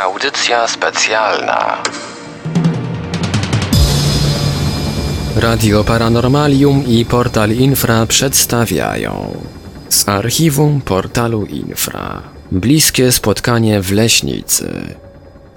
Audycja specjalna. Radio Paranormalium i Portal Infra przedstawiają z archiwum portalu Infra bliskie spotkanie w Leśnicy.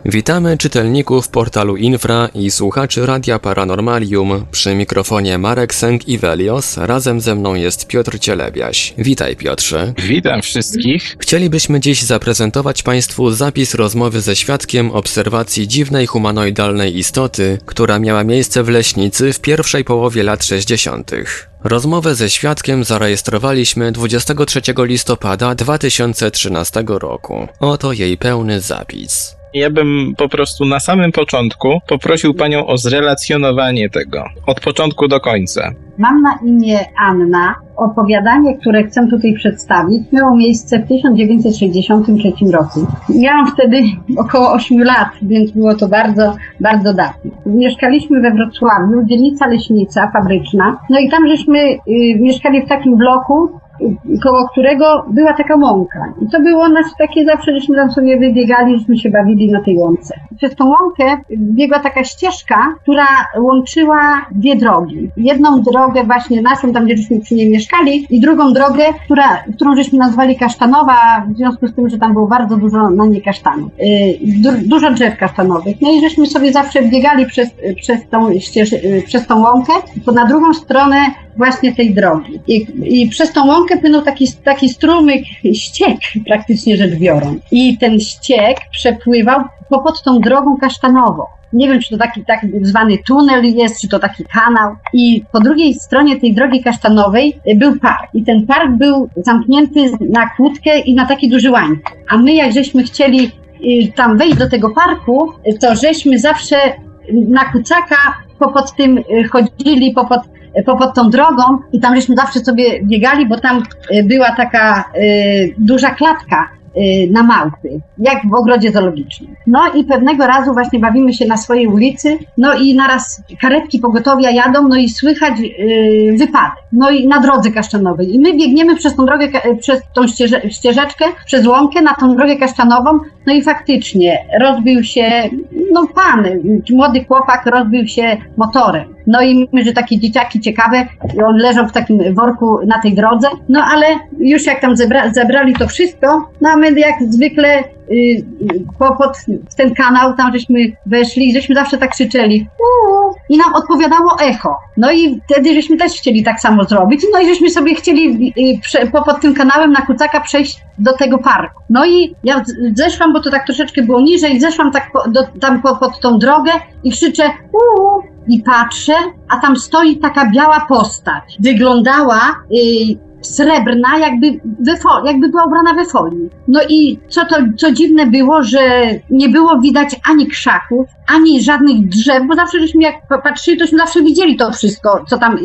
Witamy czytelników portalu Infra i słuchaczy Radia Paranormalium. Przy mikrofonie Marek Sęk i Velios. Razem ze mną jest Piotr Cielebiaś. Witaj Piotrze. Witam wszystkich. Chcielibyśmy dziś zaprezentować Państwu zapis rozmowy ze świadkiem obserwacji dziwnej humanoidalnej istoty, która miała miejsce w Leśnicy w pierwszej połowie lat 60. Rozmowę ze świadkiem zarejestrowaliśmy 23 listopada 2013 roku. Oto jej pełny zapis. Ja bym po prostu na samym początku poprosił panią o zrelacjonowanie tego od początku do końca. Mam na imię Anna. Opowiadanie, które chcę tutaj przedstawić, miało miejsce w 1963 roku. Miałam wtedy około 8 lat, więc było to bardzo, bardzo dawno. Mieszkaliśmy we Wrocławiu, dzielnica Leśnica, fabryczna. No i tam żeśmy y, mieszkali w takim bloku, koło którego była taka łąka. I to było nas takie zawsze, żeśmy tam sobie wybiegali, żeśmy się bawili na tej łące. Przez tą łąkę biegła taka ścieżka, która łączyła dwie drogi. Jedną drogę właśnie naszą, tam gdzie żeśmy przy niej mieszkali i drugą drogę, która, którą żeśmy nazwali kasztanowa, w związku z tym, że tam było bardzo dużo na niej kasztanów. Yy, dużo drzew kasztanowych. No i żeśmy sobie zawsze biegali przez, przez, tą, ścież, yy, przez tą łąkę, to na drugą stronę właśnie tej drogi. I, i przez tą łąkę płynął taki, taki strumyk, ściek praktycznie rzecz biorąc. I ten ściek przepływał pod tą drogą kasztanową. Nie wiem, czy to taki tak zwany tunel jest, czy to taki kanał. I po drugiej stronie tej drogi kasztanowej był park. I ten park był zamknięty na kłódkę i na taki duży łańcuch. A my, jak żeśmy chcieli y, tam wejść do tego parku, to żeśmy zawsze na kucaka popod tym y, chodzili, popod popod tą drogą i tam żeśmy zawsze sobie biegali, bo tam y, była taka y, duża klatka y, na małpy, jak w ogrodzie zoologicznym. No i pewnego razu właśnie bawimy się na swojej ulicy, no i naraz karetki pogotowia jadą, no i słychać yy, wypadek, no i na drodze kaszczanowej. I my biegniemy przez tą drogę, przez tą ścieże, ścieżeczkę, przez łąkę na tą drogę kaszczanową, no i faktycznie rozbił się, no pan, młody chłopak rozbił się motorem. No i mówimy, że takie dzieciaki ciekawe, leżał w takim worku na tej drodze, no ale już jak tam zebra, zebrali to wszystko, no a my jak zwykle y, pod ten kanał, tam żeśmy weszli, żeśmy zawsze tak krzyczeli Uuu! I nam odpowiadało echo. No i wtedy żeśmy też chcieli tak samo zrobić, no i żeśmy sobie chcieli y, pod tym kanałem na kucaka przejść do tego parku. No i ja zeszłam, bo to tak troszeczkę było niżej, zeszłam tak po, do, tam po, pod tą drogę i krzyczę uuu, i patrzę, a tam stoi taka biała postać. Wyglądała yy, srebrna, jakby, fol- jakby była ubrana we folii. No i co to, co dziwne było, że nie było widać ani krzaków, ani żadnych drzew, bo zawsze żeśmy jak patrzyli, tośmy zawsze widzieli to wszystko, co tam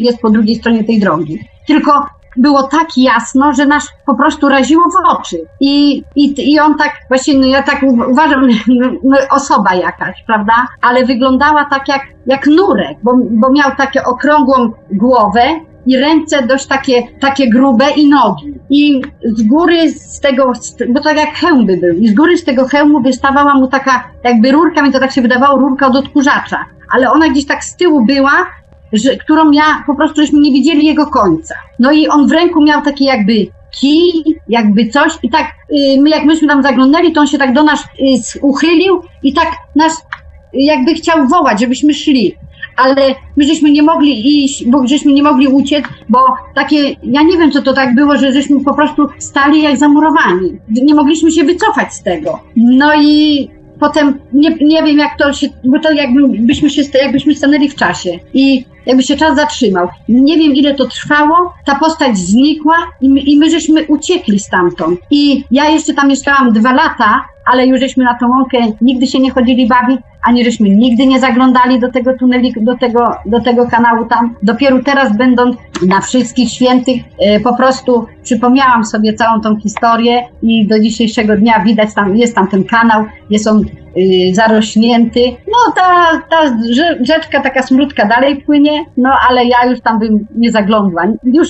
jest po drugiej stronie tej drogi. Tylko było tak jasno, że nas po prostu raziło w oczy. I, i, i on tak, właśnie no ja tak uważam, no, no, osoba jakaś, prawda? Ale wyglądała tak jak, jak nurek, bo, bo miał takie okrągłą głowę, i ręce dość takie, takie grube i nogi. I z góry z tego, bo tak jak hełm by był, i z góry z tego hełmu wystawała mu taka jakby rurka, mi to tak się wydawało, rurka od odkurzacza. Ale ona gdzieś tak z tyłu była że, którą ja po prostu żeśmy nie widzieli jego końca. No i on w ręku miał taki jakby kij, jakby coś i tak y, my jak myśmy tam zaglądali, to on się tak do nas y, uchylił i tak nas jakby chciał wołać, żebyśmy szli. Ale my żeśmy nie mogli iść, bo żeśmy nie mogli uciec, bo takie, ja nie wiem co to tak było, że żeśmy po prostu stali jak zamurowani. Nie mogliśmy się wycofać z tego. No i potem nie, nie wiem jak to się, bo to jakbyśmy się, jakbyśmy stanęli w czasie i jakby się czas zatrzymał. Nie wiem ile to trwało, ta postać znikła i my, i my żeśmy uciekli stamtąd. I ja jeszcze tam mieszkałam dwa lata, ale już żeśmy na tą łąkę nigdy się nie chodzili bawić, ani żeśmy nigdy nie zaglądali do tego tuneli, do tego, do tego kanału tam. Dopiero teraz będąc na wszystkich świętych, e, po prostu przypomniałam sobie całą tą historię i do dzisiejszego dnia widać tam, jest tam ten kanał, jest on y, zarośnięty. No ta, ta rzeczka, taka smródka dalej płynie, no ale ja już tam bym nie zaglądła. Już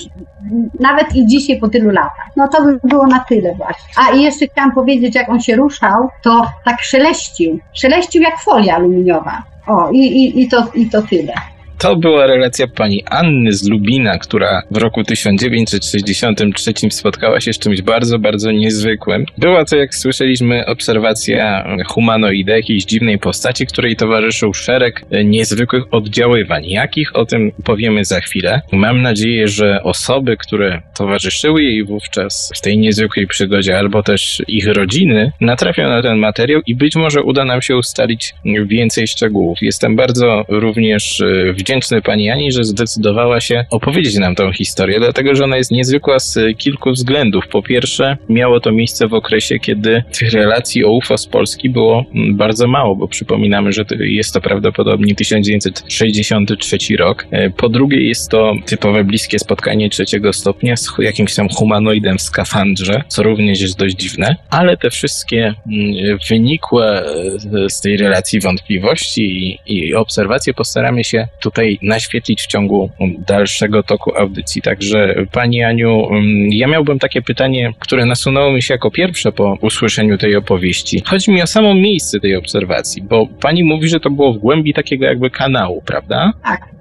nawet i dzisiaj po tylu latach. No to by było na tyle właśnie. A i jeszcze chciałam powiedzieć, jak on się ruszał, to tak szeleścił. Szeleścił jak folia aluminiowa. O, i, i, i, to, i to tyle. To była relacja pani Anny z Lubina, która w roku 1963 spotkała się z czymś bardzo, bardzo niezwykłym. Była to, jak słyszeliśmy, obserwacja humanoida, jakiejś dziwnej postaci, której towarzyszył szereg niezwykłych oddziaływań. Jakich o tym powiemy za chwilę. Mam nadzieję, że osoby, które towarzyszyły jej wówczas w tej niezwykłej przygodzie, albo też ich rodziny, natrafią na ten materiał i być może uda nam się ustalić więcej szczegółów. Jestem bardzo również e, wdzięczny pani Ani, że zdecydowała się opowiedzieć nam tą historię, dlatego że ona jest niezwykła z kilku względów. Po pierwsze, miało to miejsce w okresie, kiedy tych relacji o UFO z Polski było mm, bardzo mało, bo przypominamy, że jest to prawdopodobnie 1963 rok. E, Po drugie, jest to typowe bliskie spotkanie trzeciego stopnia z jakimś tam humanoidem w skafandrze, co również jest dość dziwne, ale te wszystkie mm, wynikłe e, z tej relacji wątpliwości i, i obserwacje postaramy się tutaj naświetlić w ciągu dalszego toku audycji. Także Pani Aniu, mm, ja miałbym takie pytanie, które nasunęło mi się jako pierwsze po usłyszeniu tej opowieści. Chodzi mi o samo miejsce tej obserwacji, bo Pani mówi, że to było w głębi takiego jakby kanału, prawda? Tak,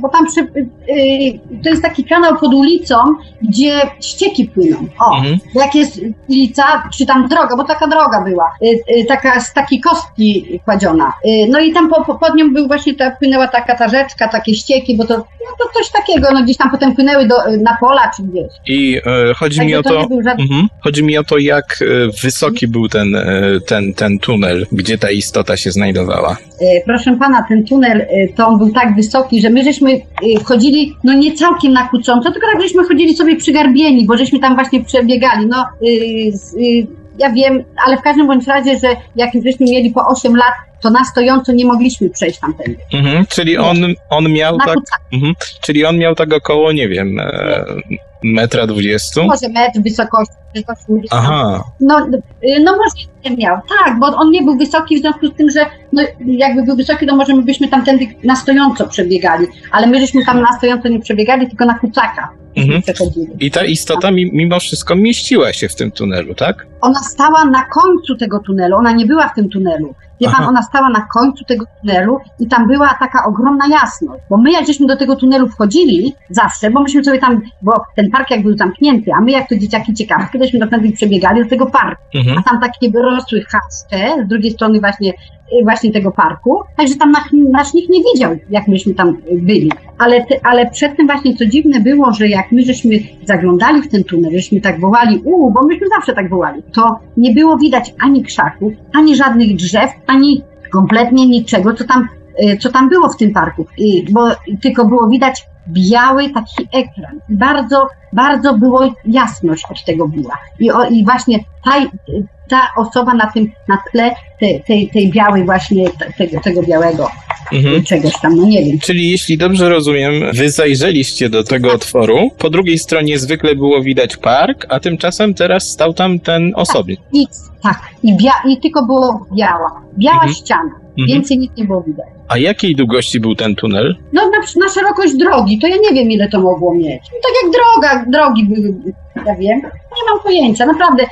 bo tam przy, y, y, to jest taki kanał pod ulicą, gdzie ścieki płyną. O, Mhm. jak jest ulica, czy tam droga, bo taka droga była, y, y, taka z takiej kostki kładziona. Y, no i tam po, po, pod nią był właśnie ta, płynęła taka ta rzeczka, takie ścieki, bo to, no to coś takiego, no gdzieś tam potem płynęły do, na pola czy gdzieś. I e, chodzi mi Także o to żaden Mhm. Chodzi mi o to, jak e, wysoki był ten, e, ten, ten tunel, gdzie ta istota się znajdowała. Proszę pana, ten tunel to on był tak wysoki, że my żeśmy e, wchodzili, no nie całkiem na kucząco, tylko tak żeśmy chodzili sobie przygarbieni, bo żeśmy tam właśnie przebiegali. No, y, y, ja wiem, ale w każdym bądź razie, że jak żeśmy mieli po 8 lat, to na stojąco nie mogliśmy przejść tamtędy. Mhm. Czyli on, on miał Na tak. Mhm. Czyli on miał tak około, nie wiem, e, metra dwudziestu. Może metr wysokości, czy 80. Aha. No, y, no może nie miał, tak, bo on nie był wysoki w związku z tym, że no, jakby był wysoki, to może my byśmy tamtędy na stojąco przebiegali, ale my żeśmy tam na stojąco nie przebiegali, tylko na kucaka Mhm. I ta istota mi, mimo wszystko mieściła się w tym tunelu, tak? Ona stała na końcu tego tunelu, ona nie była w tym tunelu. Wie pan, Aha. ona stała na końcu tego tunelu i tam była taka ogromna jasność. Bo my jak żeśmy do tego tunelu wchodzili zawsze, bo myśmy sobie tam, bo ten park jak był zamknięty, a my jak to dzieciaki ciekawskie, tośmy do wtedy przebiegali do tego parku. Mhm. A tam takie wyrosły chaście z drugiej strony właśnie, y, właśnie tego parku, także tam nasz, nasz nikt nie wiedział, jak myśmy tam byli. Ale, te, ale przed tym właśnie co dziwne było, że jak my żeśmy zaglądali w ten tunel, żeśmy tak wołali, uuu, bo myśmy zawsze tak wołali, to nie było widać ani krzaków, ani żadnych drzew, ani kompletnie niczego, co tam, y, co tam było w tym parku. I, bo tylko było widać biały taki ekran. Bardzo, bardzo było jasność od tego była. I, o, i właśnie ta, ta osoba na tym, na tle tej, tej, tej białej właśnie, te- tego, tego białego Mhm. czegoś tam, no nie wiem. Czyli jeśli dobrze rozumiem, wy zajrzeliście do tego otworu, po drugiej stronie zwykle było widać park, a tymczasem teraz stał tam ten osobnik. Nic, tak. I, bia, i tylko było biała. Biała Mhm. ściana. Mhm. Więcej nic nie było widać. A jakiej długości był ten tunel? No na, na szerokość drogi, to ja nie wiem ile to mogło mieć. No, tak jak droga, drogi były, ja wiem. Nie mam pojęcia, naprawdę.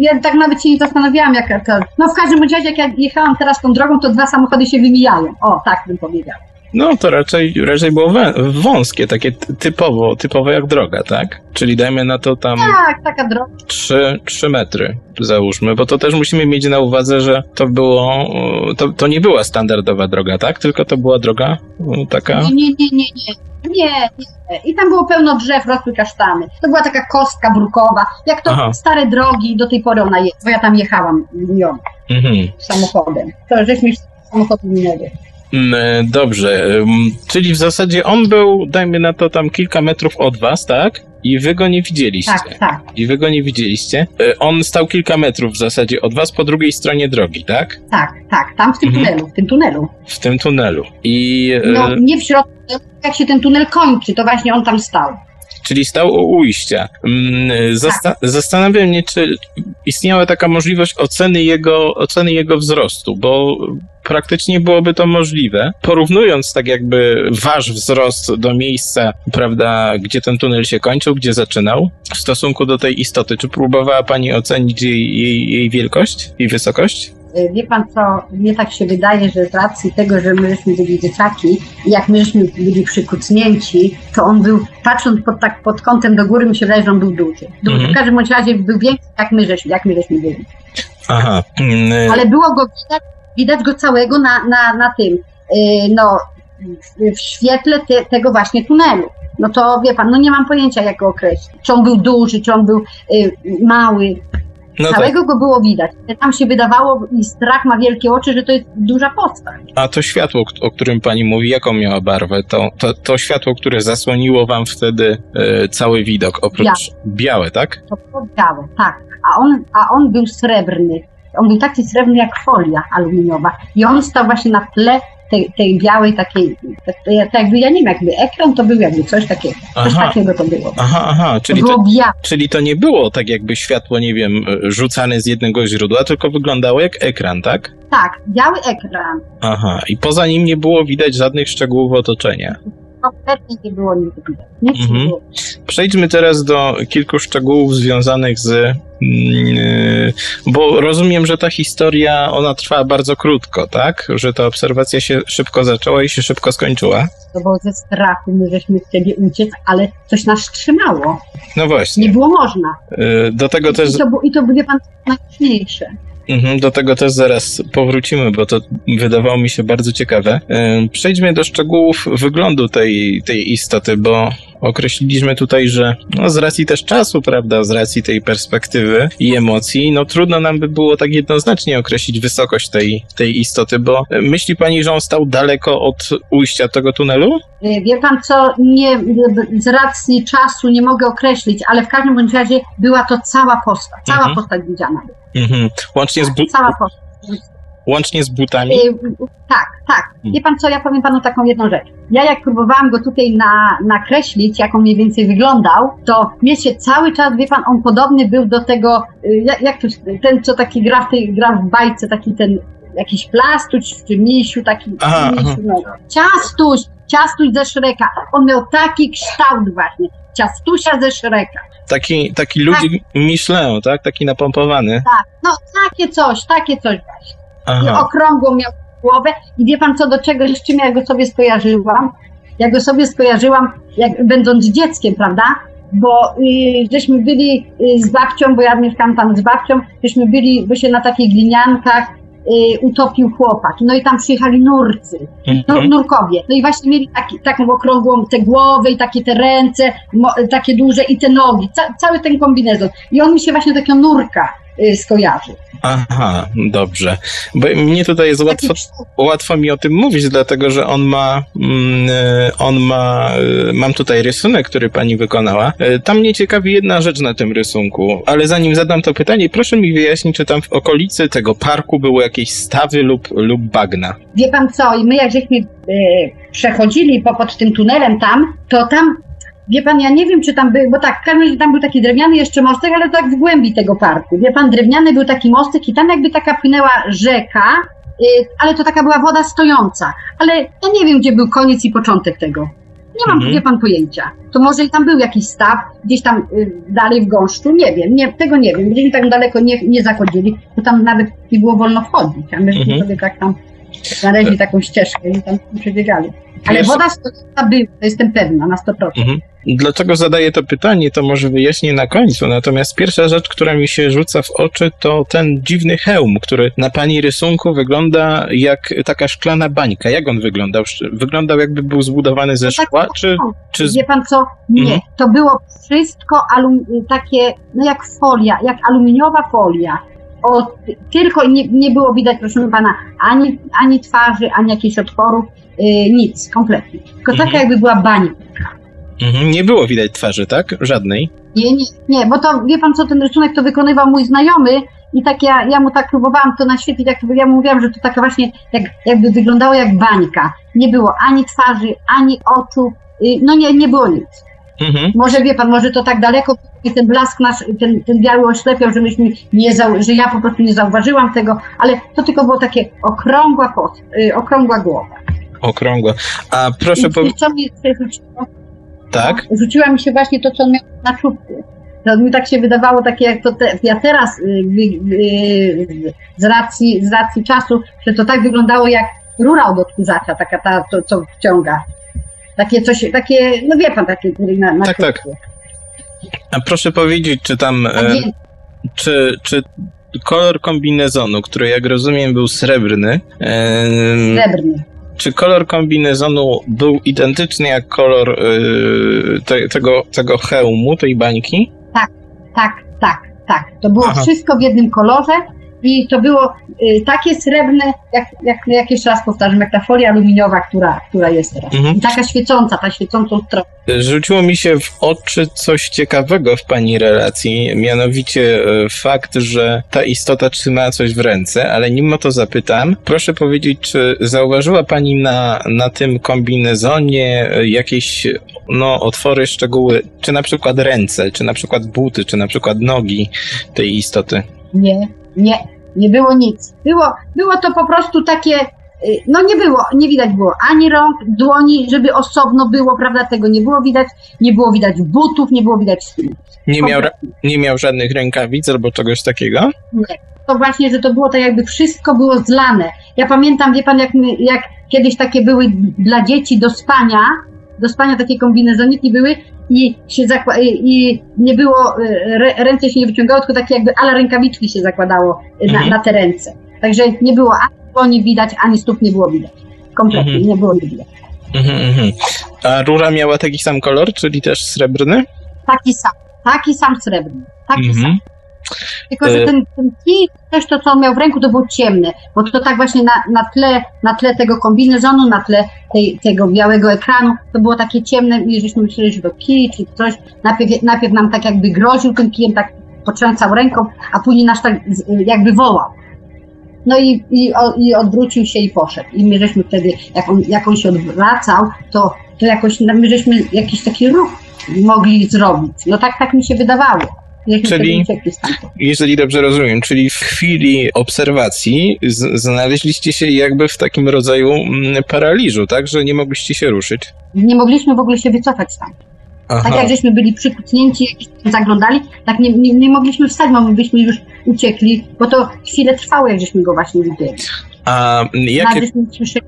Ja tak nawet się nie zastanawiałam, jaka to... No w każdym razie, jak ja jechałam teraz tą drogą, to dwa samochody się wymijają. O, tak bym powiedziała. No to raczej, raczej było wąskie, takie ty- typowo, typowo jak droga, tak? Czyli dajmy na to tam Tak, taka droga. 3, 3 metry, załóżmy, bo to też musimy mieć na uwadze, że to było, to, to nie była standardowa droga, tak? Tylko to była droga e, taka... Nie, nie, nie, nie, nie. Nie, nie. I tam było pełno drzew, rosły kasztany. To była taka kostka brukowa. Jak to Aha. stare drogi, do tej pory ona jest. Bo ja tam jechałam nią Mhm. samochodem. To żeśmy samochód minęli. Mm, e, Dobrze, czyli w zasadzie on był, dajmy na to tam kilka metrów od was, tak? I wy go nie widzieliście. Tak, tak, I wy go nie widzieliście. E, On stał kilka metrów w zasadzie od was po drugiej stronie drogi, tak? tak, tak. Tam w tym Mhm. tunelu, w tym tunelu. W tym tunelu. I e, No nie w środku, jak się ten tunel kończy, to właśnie on tam stał. Czyli stał u ujścia. Mm, Zasta- Tak. Zastanawiam mnie, czy istniała taka możliwość oceny jego, oceny jego wzrostu, bo praktycznie byłoby to możliwe. Porównując tak jakby wasz wzrost do miejsca, prawda, gdzie ten tunel się kończył, gdzie zaczynał, w stosunku do tej istoty, czy próbowała pani ocenić jej, jej, jej wielkość i wysokość? Y, Wie pan co, mnie tak się wydaje, że z racji tego, że my żeśmy byli dzieciaki i jak my żeśmy byli przykucnięci, to on był, patrząc pod, tak pod kątem do góry, mi się wydaje, że on był duży. duży. Mhm. W każdym razie był większy, jak my żeśmy, jak my żeśmy byli. Aha. mm, Ale było go widać, widać go całego na, na, na tym, yy, no, w- świetle te, tego właśnie tunelu. No to wie pan, no nie mam pojęcia jak go określić. Czy on był duży, czy on był mały. No tak. Całego go było widać. Tam się wydawało, i strach ma wielkie oczy, że to jest duża postać. A to światło, o którym pani mówi, jaką miała barwę? To, to, to światło, które zasłoniło wam wtedy e, cały widok, oprócz białe, tak? To było białe, tak. A on, a on był srebrny. On był taki srebrny jak folia aluminiowa. I on stał właśnie na tle tej, tej białej takiej, tak, tak jakby, ja nie wiem, jakby ekran to był jakby coś takiego. Coś Aha. takiego to było. Aha, aha, To czyli to, białe. czyli to nie było tak jakby światło, nie wiem, rzucane z jednego źródła, tylko wyglądało jak ekran, tak? Tak, biały ekran. Aha, i poza nim nie było widać żadnych szczegółów otoczenia. Kompletnie nie było nic widać. Nic Mhm. nie było. Przejdźmy teraz do kilku szczegółów związanych z. mm, e, Bo rozumiem, że ta historia ona trwała bardzo krótko, tak? Że ta obserwacja się szybko zaczęła i się szybko skończyła. To było ze strachu, my żeśmy chcieli uciec, ale coś nas trzymało. No właśnie. Nie było można. E, Do tego też. I to, było- i to był, wie pan, najważniejsze. Mhm, do tego też zaraz powrócimy, bo to wydawało mi się bardzo ciekawe. Przejdźmy do szczegółów wyglądu tej, tej istoty, bo określiliśmy tutaj, że no, z racji też czasu, prawda, z racji tej perspektywy i emocji, no trudno nam by było tak jednoznacznie określić wysokość tej, tej istoty, bo y, myśli pani, że on stał daleko od ujścia tego tunelu? Y, Wie pan co, nie, z racji czasu nie mogę określić, ale w każdym bądź razie była to cała postać, cała Mhm. postać widziana. Mhm. Łącznie, z bu- Cała postać. Łącznie z butami? Y, Tak, tak. Wie pan co, ja powiem panu taką jedną rzecz. Ja jak próbowałam go tutaj na, nakreślić, jak on mniej więcej wyglądał, to mnie się cały czas, wie pan, on podobny był do tego, y, jak, jak to, ten co taki gra w, tej, gra w bajce, taki ten jakiś plastuś czy misiu, taki Aha, misiu, no. ciastuś, ciastuś ze Szreka. On miał taki kształt właśnie, ciastusia ze Szreka. Taki, taki ludzi Michelin, tak? Taki napompowany. Tak, no takie coś, takie coś właśnie. I Aha. okrągłą miał głowę i wie pan co, do czego, z czym ja go sobie skojarzyłam? Ja go sobie skojarzyłam, jak będąc dzieckiem, prawda? Bo y, żeśmy byli y, z babcią, bo ja mieszkam tam z babcią, żeśmy byli, bo się na takich gliniankach y, utopił chłopak. No i tam przyjechali nurcy, no, Mhm. nurkowie. No i właśnie mieli taki, taką okrągłą tę głowę i takie te ręce, mo, takie duże i te nogi, ca, cały ten kombinezon. I on mi się właśnie takiego nurka y, skojarzył. Aha, dobrze. Bo mnie tutaj jest łatwo, łatwo mi o tym mówić, dlatego że on ma, mm, e, on ma, e, mam tutaj rysunek, który pani wykonała. Tam mnie ciekawi jedna rzecz na tym rysunku, ale zanim zadam to pytanie, proszę mi wyjaśnić, czy tam w okolicy tego parku były jakieś stawy lub, lub bagna. Wie pan co, i my jak żeśmy przechodzili po, pod tym tunelem tam, to tam, wie pan, ja nie wiem czy tam był, bo tak, razie tam był taki drewniany jeszcze mostek, ale tak w głębi tego parku. Wie pan, drewniany był taki mostek i tam jakby taka płynęła rzeka, e, ale to taka była woda stojąca. Ale ja nie wiem, gdzie był koniec i początek tego. Nie mam, Mhm. wie pan, pojęcia. To może i tam był jakiś staw, gdzieś tam y, dalej w gąszczu, nie wiem, nie, tego nie wiem. Gdzieś tak daleko nie, nie zachodzili, bo tam nawet nie było wolno wchodzić, a myśmy Mhm. sobie tak tam znaleźli taką ścieżkę i tam przebiegali. Ale Wiesz- woda stojąca była, to jestem pewna, na 100%. Mhm. Dlaczego zadaję to pytanie, to może wyjaśnię na końcu. Natomiast pierwsza rzecz, która mi się rzuca w oczy, to ten dziwny hełm, który na pani rysunku wygląda jak taka szklana bańka. Jak on wyglądał? Wyglądał jakby był zbudowany ze No tak, szkła, czy, czy z... Wie pan co? Nie, Mhm. to było wszystko alum, takie, no jak folia, jak aluminiowa folia. O, tylko nie, nie było widać, proszę pana, ani, ani twarzy, ani jakichś otworów, y, nic, kompletnie. Tylko taka Mhm. jakby była bańka. Mhm, nie było widać twarzy, tak? Żadnej. Nie, nie, nie, bo to wie pan co, ten rysunek to wykonywał mój znajomy i tak ja, ja mu tak próbowałam to naświetlić, jak ja mu mówiłam, że to taka właśnie jak, jakby wyglądało jak bańka. Nie było ani twarzy, ani oczu, y, no nie, nie było nic. Mhm. Może wie pan, może to tak daleko i ten blask nasz, ten, ten biały oślepiał, że myśmy nie że ja po prostu nie zauważyłam tego, ale to tylko było takie okrągła pot, y, okrągła głowa. Okrągła. A proszę I, po... Co się rzuciło? Tak? Rzuciła mi się właśnie to, co on miał na czubku. To mi tak się wydawało, takie jak to te, ja teraz y, z, racji, z racji czasu, że to tak wyglądało jak rura od odkurzacza, taka ta, to, co wciąga. Takie coś, takie, no wie pan, takie na, na Tak, tak. A proszę powiedzieć, czy tam... E, czy, czy kolor kombinezonu, który jak rozumiem był srebrny, em, Srebrny. czy kolor kombinezonu był identyczny jak kolor e, te, tego, tego hełmu, tej bańki? Tak, tak, tak. To było Aha. wszystko w jednym kolorze i to było y, takie srebrne, jak, jak, jak jeszcze raz powtarzam, jak ta folia aluminiowa, która, która jest teraz. Mhm. I taka świecąca, ta świecącą stronę. Rzuciło mi się w oczy coś ciekawego w pani relacji, mianowicie e, fakt, że ta istota trzyma coś w ręce, ale mimo to zapytam, proszę powiedzieć, czy zauważyła pani na, na tym kombinezonie e, jakieś no, otwory, szczegóły, czy na przykład ręce, czy na przykład buty, czy na przykład nogi tej istoty? Nie, nie, nie było nic. Było, było to po prostu takie, y, no nie było, nie widać było ani rąk, dłoni, żeby osobno było, prawda, tego nie było widać, nie było widać butów, nie było widać Nie miał, nie miał żadnych rękawic albo czegoś takiego? to właśnie, że to było tak jakby wszystko było zlane. Ja pamiętam, wie pan, jak, my, jak kiedyś takie były dla dzieci do spania, do spania takie kombinezoniki były i się zakła- i, nie było, y, re, ręce się nie wyciągało, tylko takie jakby ala rękawiczki się zakładało y, na, Mhm. na te ręce. Także nie było ani dłoni widać, ani stóp nie było widać. Kompletnie Mhm. nie było widać. Mhm, mhm. A rura miała taki sam kolor, czyli też srebrny? Taki sam, taki sam srebrny, taki sam. Tylko, że E- ten, ten kij, też to, co on miał w ręku, to było ciemne, bo to tak właśnie na, na, tle, na tle tego kombinezonu, na tle tej, tego białego ekranu, to było takie ciemne i żeśmy myśleli, że to kij czy coś. Najpierw, najpierw nam tak jakby groził tym kijem, tak potrząsał ręką, a później nas tak jakby wołał. No i, i, i odwrócił się i poszedł. I my żeśmy wtedy, jak on, jak on się odwracał, to, to jakoś my żeśmy jakiś taki ruch mogli zrobić. No tak, tak mi się wydawało. Czyli-. Jeżeli dobrze rozumiem, czyli w chwili obserwacji znaleźliście się jakby w takim rodzaju mm, paraliżu, tak? Że nie mogliście się ruszyć. Nie mogliśmy w ogóle się wycofać tam. Aha. Tak jak żeśmy byli przykucnięci, zaglądali, tak nie, nie, nie mogliśmy wstać, bo my byśmy już uciekli, bo to chwilę trwało, jak żeśmy go właśnie widzieli. A Nawet jakie, słyszeli.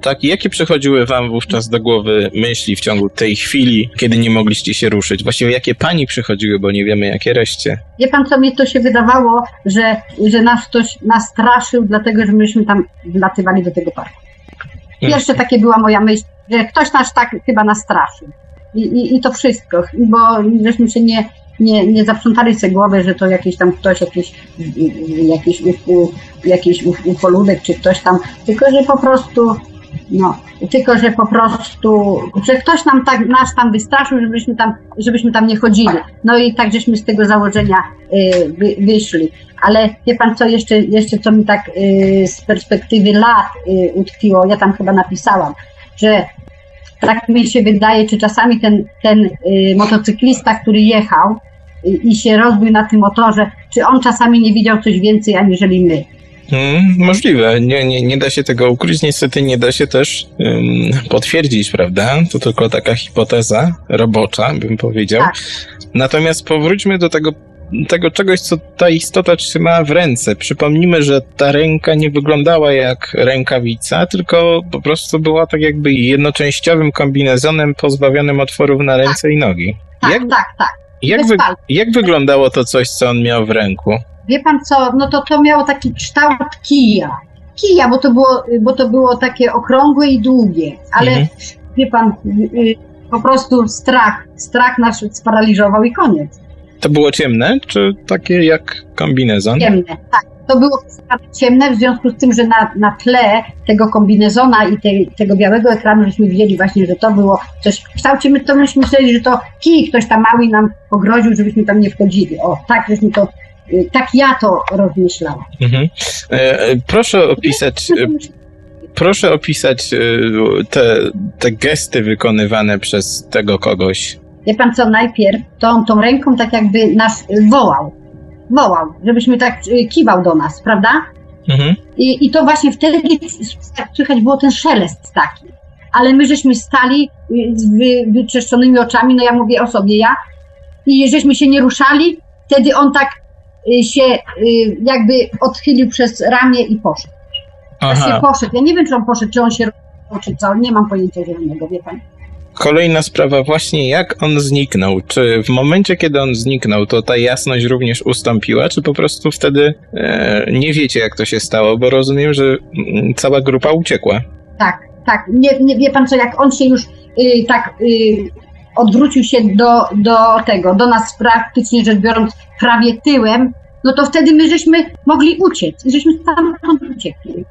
Tak, jakie przychodziły wam wówczas do głowy myśli w ciągu tej chwili, kiedy nie mogliście się ruszyć? Właściwie jakie pani przychodziły, bo nie wiemy jakie reszcie. Wie pan, co mi to się wydawało, że, że nas ktoś nastraszył, dlatego że myśmy tam wlatywali do tego parku. Pierwsze takie była moja myśl, że ktoś nas tak chyba nastraszył. I, i, i to wszystko, bo żeśmy się nie, nie, nie zaprzątali sobie głowy, że to jakiś tam ktoś, jakiś, jakiś, jakiś uf- ufoludek czy ktoś tam, tylko że po prostu, no, tylko że po prostu, że ktoś nam tak, nas tam wystraszył, żebyśmy tam, żebyśmy tam nie chodzili. No i tak żeśmy z tego założenia y, wy, wyszli. Ale wie pan co, jeszcze, jeszcze co mi tak y, z perspektywy lat y, utkwiło, ja tam chyba napisałam, że tak mi się wydaje, czy czasami ten, ten y, motocyklista, który jechał y, i się rozbił na tym motorze, czy on czasami nie widział coś więcej aniżeli my. Hmm, możliwe, nie, nie, nie da się tego ukryć, niestety nie da się też ym, potwierdzić, prawda? To tylko taka hipoteza robocza, bym powiedział. Tak. Natomiast powróćmy do tego, tego czegoś, co ta istota trzyma w ręce. Przypomnijmy, że ta ręka nie wyglądała jak rękawica, tylko po prostu była tak jakby jednoczęściowym kombinezonem pozbawionym otworów na ręce i nogi. Tak, Jak, tak, tak. Jak, wy, jak wyglądało to coś, co on miał w ręku? Wie pan co, no to to miało taki kształt kija. Kija, bo to było, bo to było takie okrągłe i długie, ale Mhm. wie pan, y, y, po prostu strach, strach nas sparaliżował i koniec. To było ciemne, czy takie jak kombinezon? Ciemne, tak. To było ciemne w związku z tym, że na, na tle tego kombinezona i tej, tego białego ekranu żeśmy widzieli właśnie, że to było coś w kształcie, my to myśmy myśleli, że to kij ktoś tam mały nam pogroził, żebyśmy tam nie wchodzili. O, tak żeśmy to, y, tak ja to rozmyślałam. Mhm. E, proszę opisać, e, proszę opisać e, te, te gesty wykonywane przez tego kogoś. wie pan co, najpierw to on tą ręką tak jakby nas y, wołał. Wołał, żebyśmy tak y, kiwał do nas, prawda? Mhm. I, I to właśnie wtedy słychać było ten szelest taki. Ale my żeśmy stali y, z wy, wytrzeszczonymi oczami, no ja mówię o sobie, ja. I żeśmy się nie ruszali, wtedy on tak y, się jakby odchylił przez ramię i poszedł. Aha. poszedł. Ja nie wiem, czy on poszedł, czy on się czy co. Nie mam pojęcia zielonego, wie pan. Kolejna sprawa, właśnie jak on zniknął? Czy w momencie, kiedy on zniknął, to ta jasność również ustąpiła, czy po prostu wtedy e, nie wiecie, jak to się stało? Bo rozumiem, że mm, cała grupa uciekła. Tak, tak. Nie, nie wie pan co, jak on się już y, tak y, odwrócił się do, do tego, do nas praktycznie rzecz biorąc prawie tyłem, no to wtedy my żeśmy mogli uciec i żeśmy stamtąd uciekli.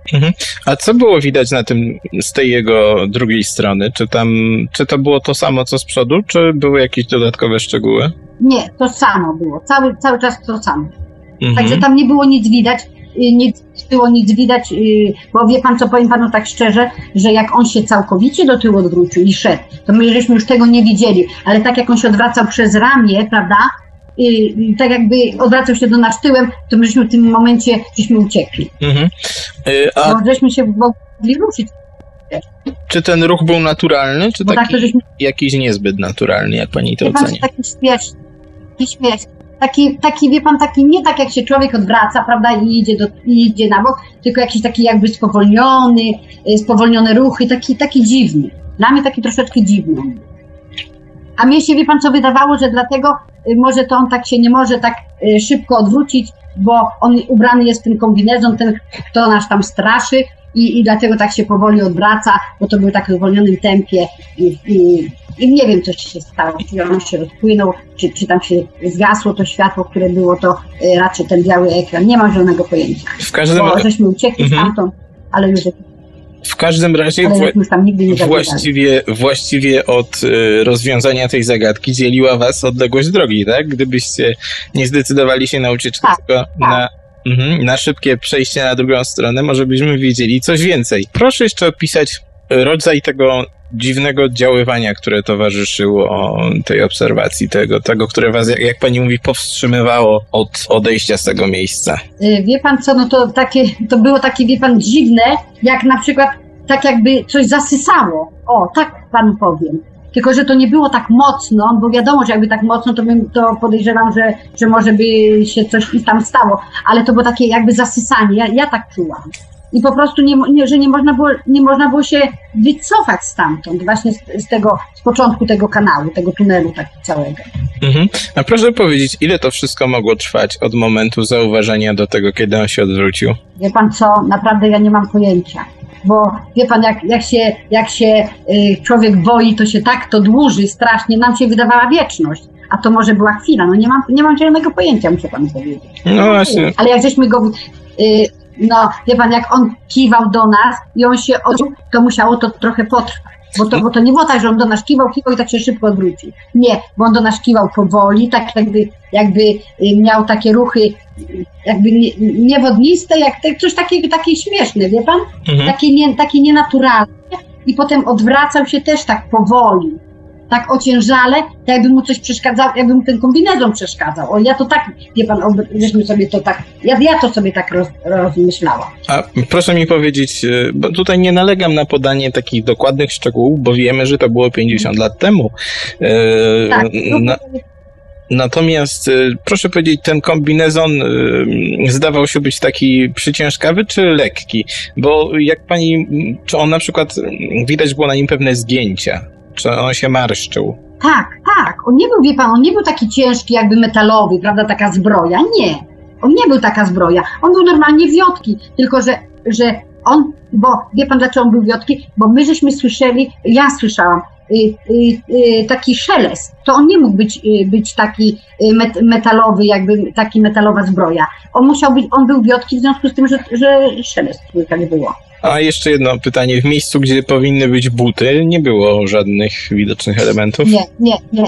A co było widać na tym, z tej jego drugiej strony? Czy tam, czy to było to samo, co z przodu, czy były jakieś dodatkowe szczegóły? Nie, to samo było. Cały, cały czas to samo. Mhm. Także tam nie było nic widać, y, nie było nic widać, y, bo wie pan co, powiem panu tak szczerze, że jak on się całkowicie do tyłu odwrócił i szedł, to my żeśmy już tego nie widzieli, ale tak jak on się odwracał przez ramię, prawda, y, tak jakby odwracał się do nas tyłem, to my żeśmy w tym momencie, żeśmy uciekli. Mhm. E, A Bo żeśmy się mogli ruszyć, czy ten ruch był naturalny, czy bo tak taki, to żeśmy jakiś niezbyt naturalny, jak pani to pan, ocenia? taki śmieszny, taki śmieszny. Taki, taki, wie pan, taki nie tak jak się człowiek odwraca, prawda, i idzie, do, i idzie na bok, tylko jakiś taki jakby spowolniony, y, spowolnione ruchy, taki, taki dziwny. Dla mnie taki troszeczkę dziwny. A mnie się, wie pan, co wydawało, że dlatego y, może to on tak się nie może tak y, szybko odwrócić, bo on ubrany jest w ten kombinezon, ten, kto nas tam straszy i, i dlatego tak się powoli odwraca, bo to był tak w zwolnionym tempie i, i, i nie wiem, co się stało, czy on się rozpłynął, czy, czy tam się zgasło to światło, które było, to y, raczej ten biały ekran, nie mam żadnego pojęcia, W każdym, bo żeśmy uciekli Mhm. stamtąd, ale już, każdym razie wła- właściwie, właściwie od y, rozwiązania tej zagadki dzieliła was odległość drogi, tak? Gdybyście nie zdecydowali się na ucieczkę, Tak, tylko na, mhm, na szybkie przejście na drugą stronę, może byśmy wiedzieli coś więcej. Proszę jeszcze opisać rodzaj tego dziwnego oddziaływania, które towarzyszyło tej obserwacji, tego, tego które was, jak, jak pani mówi, powstrzymywało od odejścia z tego miejsca. Y, Wie pan co, no to takie, to było takie, wie pan, dziwne, jak na przykład, tak jakby coś zasysało. O, tak panu powiem. Tylko, że to nie było tak mocno, bo wiadomo, że jakby tak mocno, to bym to podejrzewam, że, że może by się coś tam stało, ale to było takie jakby zasysanie, ja, ja tak czułam. I po prostu nie, nie, że nie można, było, nie można było się wycofać stamtąd, właśnie z, z tego, z początku tego kanału, tego tunelu tak całego. Mhm. A proszę powiedzieć, ile to wszystko mogło trwać od momentu zauważenia do tego, kiedy on się odwrócił? Wie pan co, naprawdę ja nie mam pojęcia. Bo wie pan, jak, jak się, jak się y, człowiek boi, to się tak to dłuży strasznie. Nam się wydawała wieczność. A to może była chwila. No nie mam, nie mam zielonego pojęcia, muszę panu powiedzieć. No właśnie. Ale jak żeśmy go. Y, no, wie pan, jak on kiwał do nas i on się odwrócił, to musiało to trochę potrwać. Bo to, bo to nie było tak, że on do nas kiwał, kiwał i tak się szybko odwrócił. Nie, bo on do nas kiwał powoli, tak jakby, jakby y, miał takie ruchy, jakby nie, niewodniste, jak te, coś takiego, takie śmieszne, wie pan? Mhm. Takie, nie, takie nienaturalne. I potem odwracał się też tak powoli, tak ociężale, tak jakby mu coś przeszkadzało, jakby mu ten kombinezon przeszkadzał. O, ja to tak, wie pan, żeśmy sobie to tak, ja, ja to sobie tak roz, rozmyślałam. A proszę mi powiedzieć, y, bo tutaj nie nalegam na podanie takich dokładnych szczegółów, bo wiemy, że to było 50 lat temu. E, Tak, na, natomiast y, proszę powiedzieć, ten kombinezon zdawał się być taki przyciężkawy czy lekki? Bo jak pani, czy on na przykład, widać było na nim pewne zgięcia, czy on się marszczył? Tak, tak. On nie był, wie pan, on nie był taki ciężki, jakby metalowy, prawda, taka zbroja. Nie. On nie był taka zbroja. On był normalnie wiotki, tylko że, że on, bo wie pan dlaczego on był wiotki? Bo my żeśmy słyszeli, ja słyszałam, y, y, y, taki szelest. To on nie mógł być, y, być taki y, met, metalowy, jakby taki metalowa zbroja. On musiał być, on był wiotki w związku z tym, że, że szelest słychać było. A jeszcze jedno pytanie. W miejscu, gdzie powinny być buty, nie było żadnych widocznych elementów? Nie, nie, nie.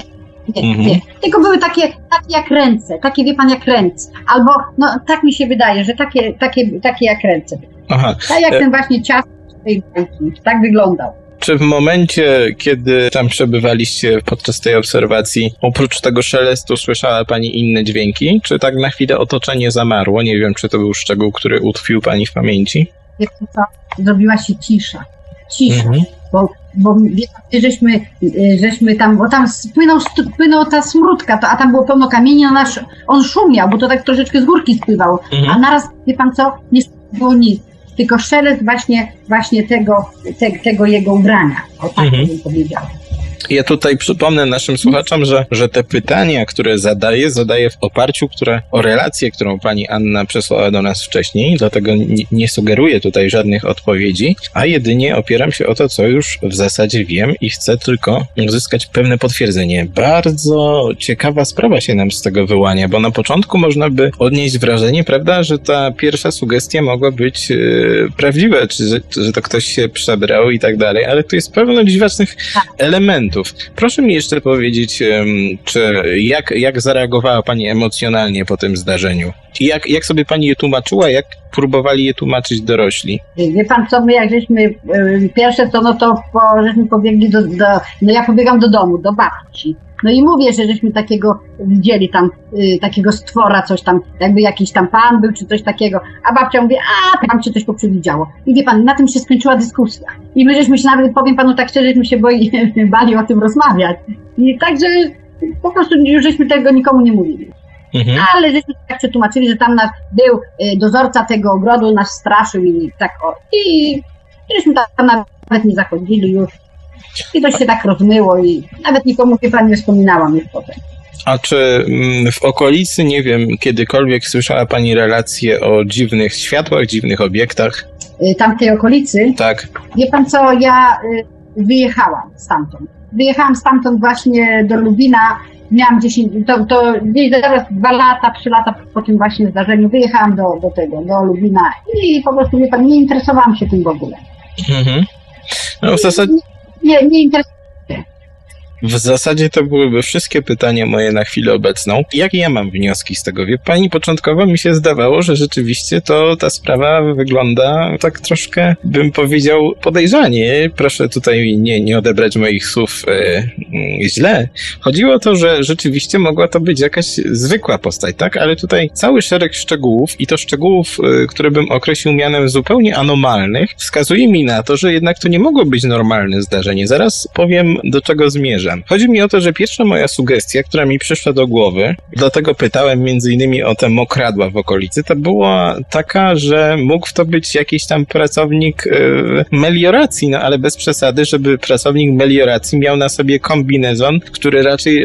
Nie, Mhm. nie. Tylko były takie, takie jak ręce, takie wie pan jak ręce. Albo, no tak mi się wydaje, że takie, takie, takie jak ręce. Aha. Tak jak E- ten właśnie ciast tej bajki. Tak wyglądał. Czy w momencie, kiedy tam przebywaliście podczas tej obserwacji, oprócz tego szelestu słyszała pani inne dźwięki? Czy tak na chwilę otoczenie zamarło? Nie wiem, czy to był szczegół, który utkwił pani w pamięci. Wie pan co? Zrobiła się cisza. Cisza. Mhm. Bo, bo wie pan, żeśmy, y, żeśmy tam, bo tam spłynął, st- płynął ta smródka, to, a tam było pełno kamieni, on, aż, on szumiał, bo to tak troszeczkę z górki spływał. A Mhm. naraz, wie pan co, nie było nic. Tylko szelest właśnie, właśnie tego, te, tego jego ubrania. O tak Mhm. bym. Ja tutaj przypomnę naszym słuchaczom, że, że te pytania, które zadaję, zadaję w oparciu które, o relację, którą pani Anna przesłała do nas wcześniej, dlatego nie, nie sugeruję tutaj żadnych odpowiedzi, a jedynie opieram się o to, co już w zasadzie wiem i chcę tylko uzyskać pewne potwierdzenie. Bardzo ciekawa sprawa się nam z tego wyłania, bo na początku można by odnieść wrażenie, prawda, że ta pierwsza sugestia mogła być e, prawdziwa, czy że, że to ktoś się przebrał i tak dalej, ale tu jest pełno dziwacznych elementów. Proszę mi jeszcze powiedzieć, czy jak, jak zareagowała Pani emocjonalnie po tym zdarzeniu? Jak, jak sobie Pani je tłumaczyła, jak próbowali je tłumaczyć dorośli? Wie pan co, my jak żeśmy, pierwsze to, no to po, żeśmy pobiegli do, do, no ja pobiegam do domu, do babci. No i mówię, że żeśmy takiego widzieli tam, y, takiego stwora, coś tam, jakby jakiś tam pan był, czy coś takiego. A babcia mówi, a tam się coś poprzewidziało. I wie pan, na tym się skończyła dyskusja. I my żeśmy się nawet, powiem panu tak szczerze, żeśmy się boi, bali o tym rozmawiać. I także po prostu już żeśmy tego nikomu nie mówili. Mhm. Ale żeśmy tak przetłumaczyli, że tam nasz był y, dozorca tego ogrodu, nas straszył i tak o. I żeśmy tam nawet nie zachodzili już. I to się tak rozmyło i nawet nikomu wie pan nie wspominałam już potem. A czy mm, w okolicy, nie wiem, kiedykolwiek słyszała Pani relacje o dziwnych światłach, dziwnych obiektach? Y, Tamtej okolicy, Tak. wie pan co, ja y, wyjechałam stamtąd. Wyjechałam stamtąd właśnie do Lubina. Miałam 10, to, to gdzieś zaraz dwa lata, trzy lata po tym właśnie zdarzeniu wyjechałam do, do tego, do Lubina i po prostu, wie pan, nie interesowałam się tym w ogóle. Mhm. No w zasadzie Nie, nie interesowałam W zasadzie to byłyby wszystkie pytania moje na chwilę obecną. Jakie ja mam wnioski z tego? Wie pani, początkowo mi się zdawało, że rzeczywiście to ta sprawa wygląda tak troszkę, bym powiedział, podejrzanie. Proszę tutaj nie, nie odebrać moich słów mm, źle. Chodziło o to, że rzeczywiście mogła to być jakaś zwykła postać, tak? Ale tutaj cały szereg szczegółów i to szczegółów, e, które bym określił mianem zupełnie anomalnych, wskazuje mi na to, że jednak to nie mogło być normalne zdarzenie. Zaraz powiem, do czego Chodzi mi o to, że pierwsza moja sugestia, która mi przyszła do głowy, dlatego pytałem między innymi o te mokradła w okolicy, to była taka, że mógł to być jakiś tam pracownik e, melioracji, no ale bez przesady, żeby pracownik melioracji miał na sobie kombinezon, który raczej,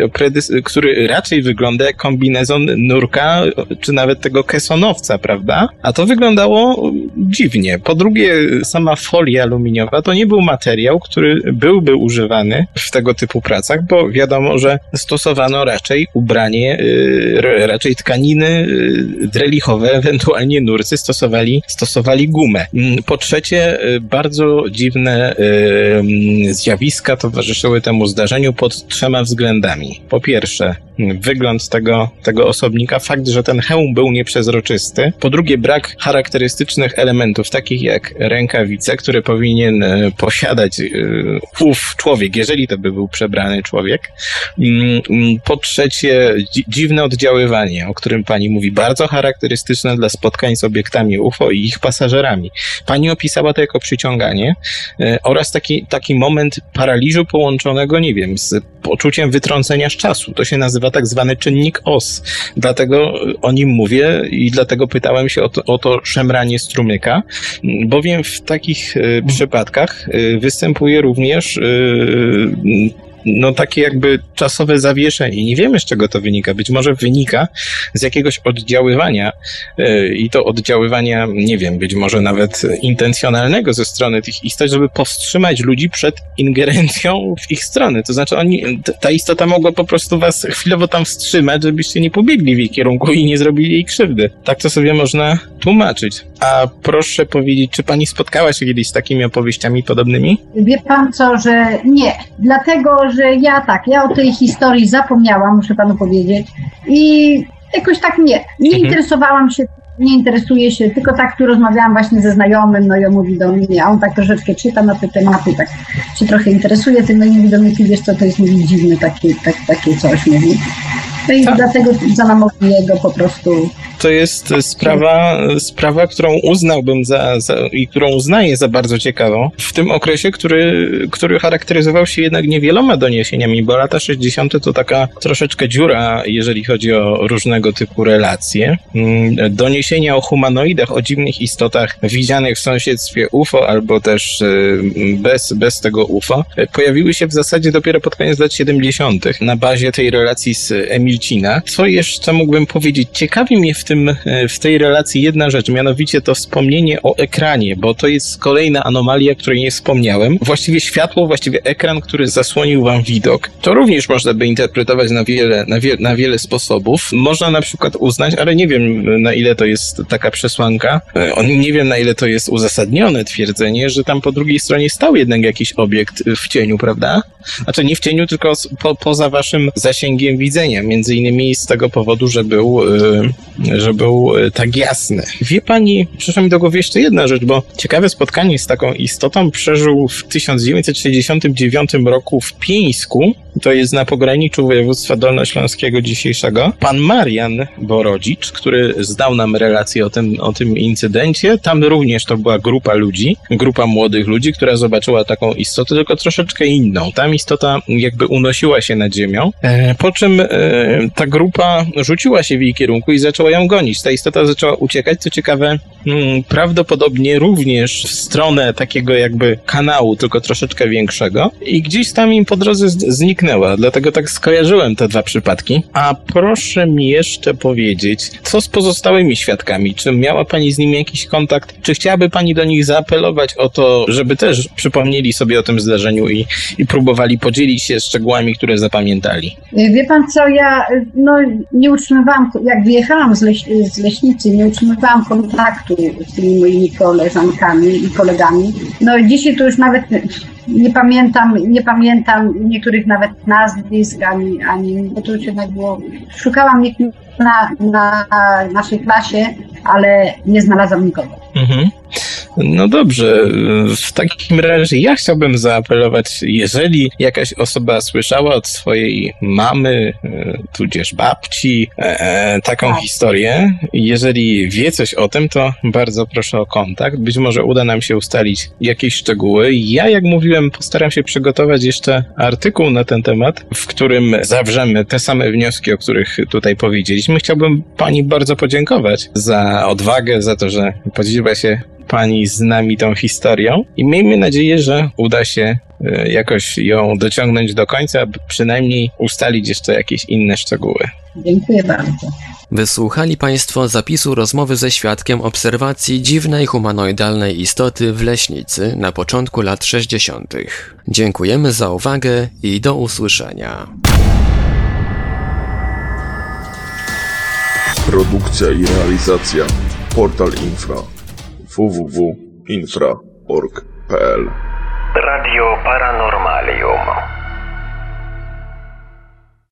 który raczej wygląda jak kombinezon nurka, czy nawet tego kesonowca, prawda? A to wyglądało dziwnie. Po drugie, sama folia aluminiowa to nie był materiał, który byłby używany w tego typu pracach, bo wiadomo, że stosowano raczej ubranie, y, raczej tkaniny y, drelichowe, ewentualnie nurcy stosowali, stosowali gumę. Mm, Po trzecie, y, bardzo dziwne mm, zjawiska towarzyszyły temu zdarzeniu pod trzema względami. Po pierwsze, wygląd tego, tego osobnika, fakt, że ten hełm był nieprzezroczysty. Po drugie, brak charakterystycznych elementów, takich jak rękawice, które powinien e, posiadać e, ów człowiek, jeżeli to by był przebrany człowiek. Mm, mm, Po trzecie, dzi- dziwne oddziaływanie, o którym pani mówi, bardzo charakterystyczne dla spotkań z obiektami UFO i ich pasażerami. Pani opisała to jako przyciąganie e, oraz taki, taki moment paraliżu połączonego, nie wiem, z poczuciem wytrącenia z czasu. To się nazywa tak zwany czynnik OS. Dlatego o nim mówię i dlatego pytałem się o to, o to szemranie strumyka, bowiem w takich e, przypadkach e, występuje również e, no takie jakby czasowe zawieszenie. Nie wiemy z czego to wynika. Być może wynika z jakiegoś oddziaływania e, i to oddziaływania, nie wiem, być może nawet intencjonalnego ze strony tych istot, żeby powstrzymać ludzi przed ingerencją w ich stronę. To znaczy oni, ta istota mogła po prostu was chwilowo tam wstrzymać, żebyście nie pobiegli w jej kierunku i nie zrobili jej krzywdy. Tak to sobie można tłumaczyć. A proszę powiedzieć, czy pani spotkała się kiedyś z takimi opowieściami podobnymi? Wie pan co, że nie. Dlatego, że ja tak, ja o tej historii zapomniałam, muszę panu powiedzieć. I jakoś tak nie. Nie Mhm. interesowałam się nie interesuje się, tylko tak tu rozmawiałam właśnie ze znajomym, no i on mówi do mnie, a on tak troszeczkę czyta na te tematy, tak się trochę interesuje tym, no i mówi do mnie, wiesz co, to jest mówi dziwne takie, tak, takie coś, mówi. No i Tak. dlatego zanamowuję go po prostu. To jest sprawa, sprawa którą uznałbym za, za i którą uznaję za bardzo ciekawą w tym okresie, który, który charakteryzował się jednak niewieloma doniesieniami, bo lata 60. to taka troszeczkę dziura, jeżeli chodzi o różnego typu relacje. Mm, Doniesienia o humanoidach, o dziwnych istotach widzianych w sąsiedztwie UFO albo też y, bez, bez tego UFO pojawiły się w zasadzie dopiero pod koniec lat 70. na bazie tej relacji z Co jeszcze mógłbym powiedzieć? Ciekawi mnie w, tym, e, w tej relacji jedna rzecz, mianowicie to wspomnienie o ekranie, bo to jest kolejna anomalia, której nie wspomniałem. Właściwie światło, właściwie ekran, który zasłonił wam widok. To również można by interpretować na wiele, na, wie, na wiele sposobów. Można na przykład uznać, ale nie wiem na ile to jest taka przesłanka, e, nie wiem na ile to jest uzasadnione twierdzenie, że tam po drugiej stronie stał jednak jakiś obiekt w cieniu, prawda? Znaczy nie w cieniu, tylko po, poza waszym zasięgiem widzenia. Między innymi z tego powodu, że był, y, że był y, tak jasny. Wie pani, przyszła mi do głowy jeszcze jedna rzecz, bo ciekawe spotkanie z taką istotą przeżył w 1969 roku w Pieńsku. To jest na pograniczu województwa dolnośląskiego dzisiejszego. Pan Marian Borodzicz, który zdał nam relację o tym, o tym incydencie. Tam również to była grupa ludzi, grupa młodych ludzi, która zobaczyła taką istotę, tylko troszeczkę inną. Tam istota jakby unosiła się nad ziemią, e, po czym e, ta grupa rzuciła się w jej kierunku i zaczęła ją gonić. Ta istota zaczęła uciekać, co ciekawe, mm, prawdopodobnie również w stronę takiego jakby kanału, tylko troszeczkę większego i gdzieś tam im po drodze z- zniknęła, dlatego tak skojarzyłem te dwa przypadki. A proszę mi jeszcze powiedzieć, co z pozostałymi świadkami? Czy miała pani z nimi jakiś kontakt? Czy chciałaby pani do nich zaapelować o to, żeby też przypomnieli sobie o tym zdarzeniu i, i próbowali podzielić się szczegółami, które zapamiętali? Wie pan co, ja no, nie utrzymywałam, jak wyjechałam z, leś, z Leśnicy, nie utrzymywałam kontaktu z tymi moimi koleżankami i kolegami. No dzisiaj to już nawet nie pamiętam, nie pamiętam niektórych nawet nazwisk, ani, ani to jednak było, szukałam ich na, na naszej klasie, ale nie znalazłam nikogo. Mhm. No dobrze, w takim razie ja chciałbym zaapelować, jeżeli jakaś osoba słyszała od swojej mamy, e, tudzież babci, e, e, taką Tak. historię, jeżeli wie coś o tym, to bardzo proszę o kontakt. Być może uda nam się ustalić jakieś szczegóły. Ja, jak mówiłem, postaram się przygotować jeszcze artykuł na ten temat, w którym zawrzemy te same wnioski, o których tutaj powiedzieliśmy. Chciałbym pani bardzo podziękować za odwagę, za to, że podzieliła się pani z nami tą historią i miejmy nadzieję, że uda się e, jakoś ją dociągnąć do końca, aby przynajmniej ustalić jeszcze jakieś inne szczegóły. Dziękuję bardzo. Wysłuchali Państwo zapisu rozmowy ze świadkiem obserwacji dziwnej humanoidalnej istoty w leśnicy na początku lat 60. Dziękujemy za uwagę i do usłyszenia. Produkcja i realizacja Portal Infra www.infra.org.pl Radio Paranormalium.